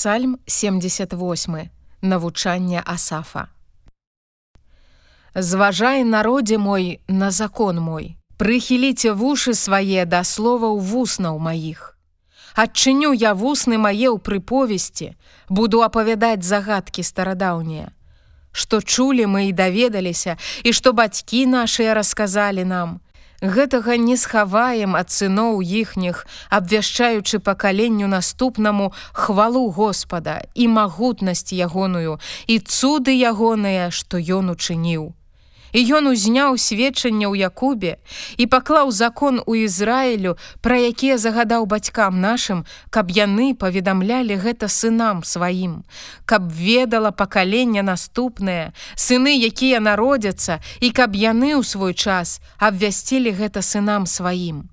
Псальм 78 навучанне асафа. Зважай народзе мой на закон мой. Прыхіліце вушы свае да словаў вуснаў маіх адчыню я вусны мае ў прыповесці буду апавядаць загадкі старадаўнія што чулі мы і даведаліся і што бацькі нашыя расказалі нам гэтага не схаваем ад сыноў іхніх, абвяшчаючы пакаленню наступнаму хвалу Господа і магутнасць ягоную і цуды ягоныя, што ён учыніў і ён узняў сведчанне ў Якубе і паклаў закон у Ізраілю, пра якія загадаў бацькам нашым, каб яны паведамлялі гэта сынам сваім, каб ведала пакаленне наступнае, сыны, якія народзяцца і каб яны ў свой час абвясцілі гэта сынам сваім.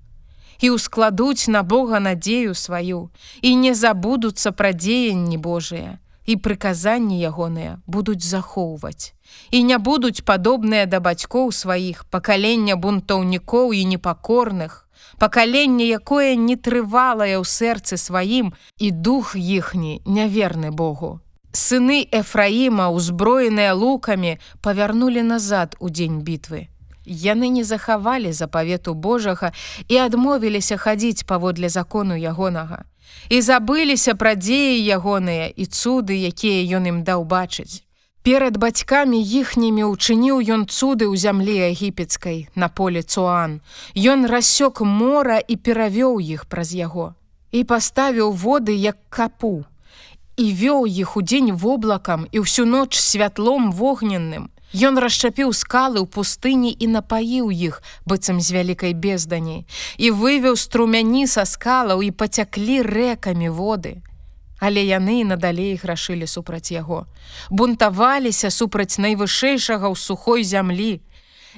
І ускладуць на Бога надзею сваю і не забудуцца пра дзеянні Божыя і прыказанні ягоныя будуць захоўваць. І не будуць падобныя да бацькоў сваіх пакалення бунтаўнікоў і непакорных, пакаленне, якое не трывалае ў сэрцы сваім і дух іхні няверны Богу. Сыны Эфраіма, узброеныя лукамі, павярнулі назад у дзень бітвы. Яны не захавалі запавету Божага і адмовіліся хадзіць паводле закону ягонага і забыліся пра дзеі ягоныя і цуды, якія ён ім даў бачыць. Перад бацькамі іхнімі ўчыніў ён цуды ў зямлі егіпецкай на поле цуан. Ён рассёк мора і перавёў іх праз яго і паставіў воды як капу і вёў іх удзень воблакам і ўсю ноч святлом вогненным Ён расчапіў скалы ў пустыні і напаіў іх быццам з вялікай бездані і вывеў струмяні са скалаў і пацяклі рэкамі воды. Але яны надалей грашылі супраць яго. Бунтаваліся супраць найвышэйшага ў сухой зямлі.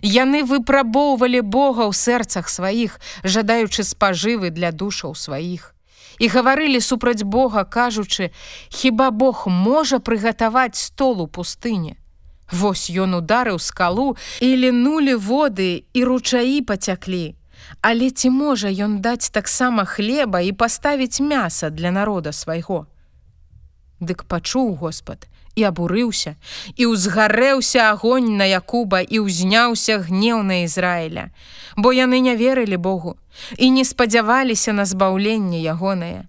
Яны выпрабоўвалі Бога ў сэрцах сваіх, жадаючы спажывы для душаў сваіх. І гаварылі супраць Бога, кажучы: « Хіба Бог можа прыгатаваць стол у пустыне. Вось ён ударыў скалу і лінулі воды і ручаі пацяклі. Але ці можа ён даць таксама хлеба і паставіць мяса для народа свайго. Дык пачуў Господ і абурыўся і ўзгарэўся агонь на Якуба і ўзняўся гнеў на Ізраіля, бо яны не верылі Богу і не спадзяваліся на збаўленне ягонае.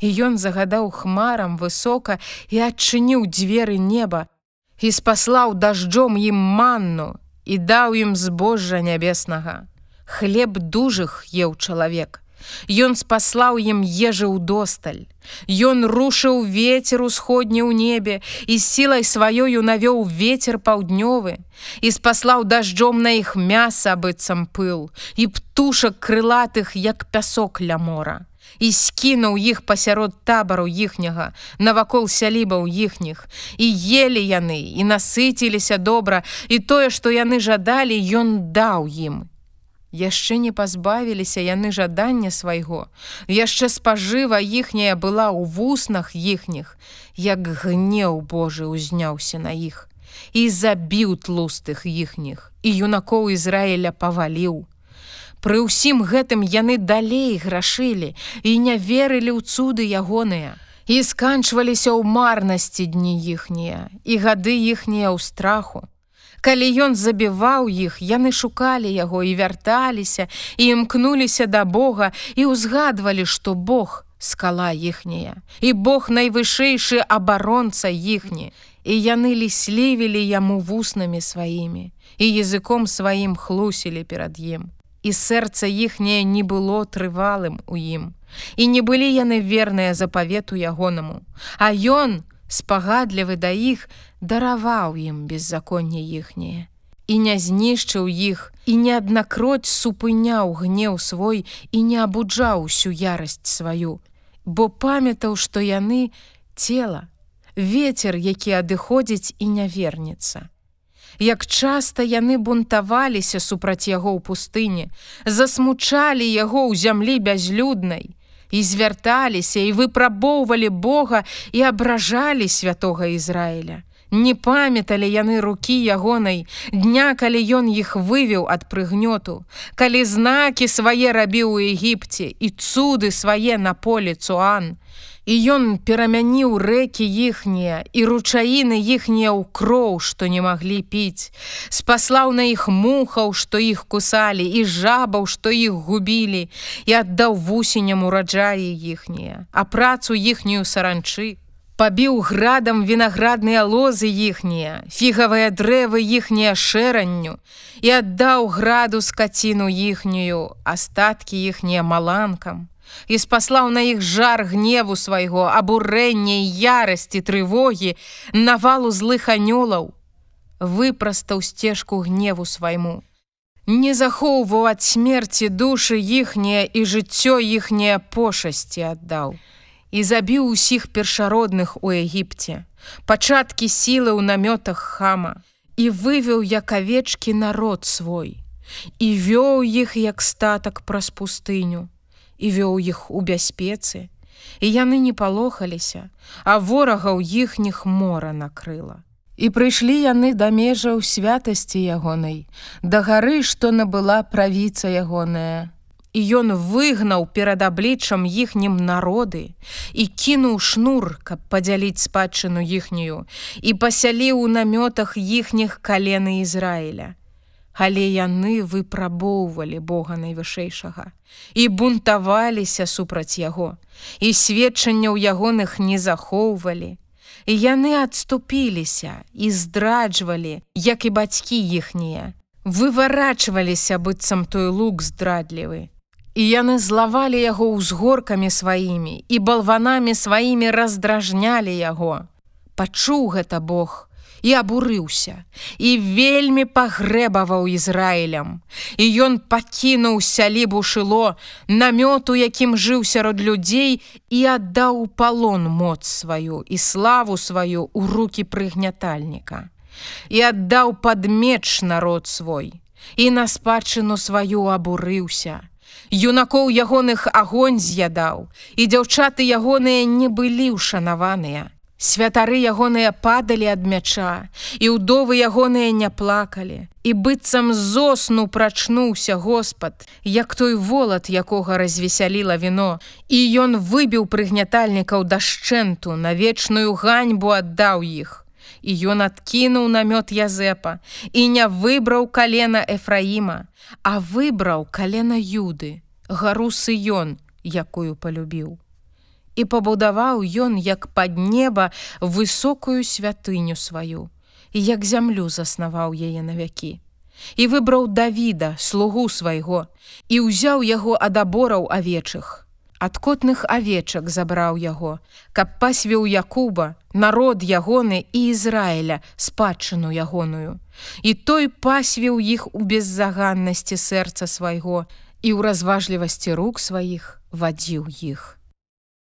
І ён загадаў хмарам высока і адчыніў дзверы неба, і спаслаў дажджом ім манну і даў ім збожжа нябеснага. Хлеб дужых еў чалавек. Ён спаслаў ім ежы ў досталь. Ён рушыў ветер усходні ў небе і сілай сваёю навёў ветер паўднёвы і спаслаў дажджом на іх мяса быццам пыл і птушак крылатых як пясок ля мора і скінуў іх пасярод табару іхняга, навакол сялібаў іхніх. І елі яны і насыціліся добра, і тое, што яны жадалі, ён даў ім. Яшчэ не пазбавіліся яны жадання свайго. Яшчэ спажыва іхняя была ў вуснах іхніх, як гнеў Божы ўзняўся на іх. І забіў тлустых іхніх, і юнакоў Ізраіля паваліў. Пры ўсім гэтым яны далей грашылі і не верылі ў цуды ягоныя. І сканчваліся ў марнасці дні іхнія і гады іхнія ў страху. Калі ён забіваў іх, яны шукалі яго і вярталіся і імкнуліся да Бога і ўзгадвалі, што Бог скала іхняя. І Бог найвышэйшы абаронца іхні. І яны ліслівілі яму вуснамі сваімі і языком сваім хлусілі перад ім і сэрца іхняе не было трывалым у ім. І не былі яны верныя запавету ягонаму. А ён, спагадлівы да іх, дараваў ім беззаконне іхняе. І не знішчыў іх і неаднакроць супыняў гнеў свой і не абуджаў усю ярасць сваю, бо памятаў, што яны цела, ветер, які адыходзіць і не вернецца як часта яны бунтаваліся супраць яго ў пустыне, засмучалі яго ў зямлі бязлюднай і звярталіся і выпрабоўвалі Бога і абражалі святого Ізраіля. Не памяталі яны рукі ягонай, дня, калі ён іх вывеў ад прыгнёту, калі знакі свае рабіў у Егіпце і цуды свае на поле цуан, І ён перамяніў рэкі іхнія і ручаіны іхнія ў кроў, што не маглі піць, спаслаў на іх мухаў, што іх кусалі і жабаў, што іх губілі і аддаў вусеням ураджаі іхнія, а працу іхнюю саранчы, пабіў градам вінаградныя лозы іхнія, фігавыя дрэвы іхнія шэранню і аддаў граду скаціну іхнюю, астаткі іхнія маланкам і спаслаў на іх жар гневу свайго, абурэння і ярасці трывогі, навалу злых анёлаў, выпрастаў сцежку гневу свайму. Не захоўваў ад смерці душы іхнія і жыццё іхняе пошасці аддаў. І забіў усіх першародных у Егіпце, пачаткі сілы ў намётах хама, і вывеў як авечкі народ свой, і вёў іх як статак праз пустыню і вёў іх у бяспецы, і яны не палохаліся, а ворагаў іхніх мора накрыла. І прыйшлі яны да межаў святасці ягонай, да гары, што набыла правіца ягоная. І ён выгнаў перад абліччам іхнім народы і кінуў шнур, каб падзяліць спадчыну іхнюю і пасяліў у намётах іхніх калены Ізраіля але яны выпрабоўвалі Бога найвышэйшага і бунтаваліся супраць яго і сведчанняў ягоных не захоўвалі. І яны адступіліся і здраджвалі як і бацькі іхнія. Выварачваліся быццам той лук здрадлівы. І яны злавалі яго ўзгоркамі сваімі і балванамі сваімі раздражнялі яго. Пачуў гэта Бог і абурыўся і вельмі пагрэбаваў Ізраілем. І ён пакінуў сялібу шыло намёту, якім жыў сярод людзей і аддаў палон моц сваю і славу сваю ў руки прыгнятальніка. І аддаў пад меч народ свой і на спадчыну сваю абурыўся. Юнакоў ягоных агонь з'ядаў, і дзяўчаты ягоныя не былі ўшанаваныя. Святары ягоныя падалі ад мяча, і ўдовы ягоныя не плакалі. І быццам зосну прачнуўся Господ, як той волат, якога развесяліла віно, і ён выбіў прыгнятальнікаў дашчэнту, на вечную ганьбу аддаў іх. І ён адкінуў намёт Язэпа і не выбраў калена Эфраіма, а выбраў калена Юды, гару сыён, якую полюбіў і пабудаваў ён як пад неба высокую святыню сваю і як зямлю заснаваў яе на вякі і выбраў давіда слугу свайго і ўзяў яго ад абораў авечых. Ад котных авечак забраў яго каб пасвіў Якуба народ ягоны і Ізраіля спадчыну ягоную. І той пасвіў іх у беззаганнасці сэрца свайго і ў разважлівасці рук сваіх вадзіў іх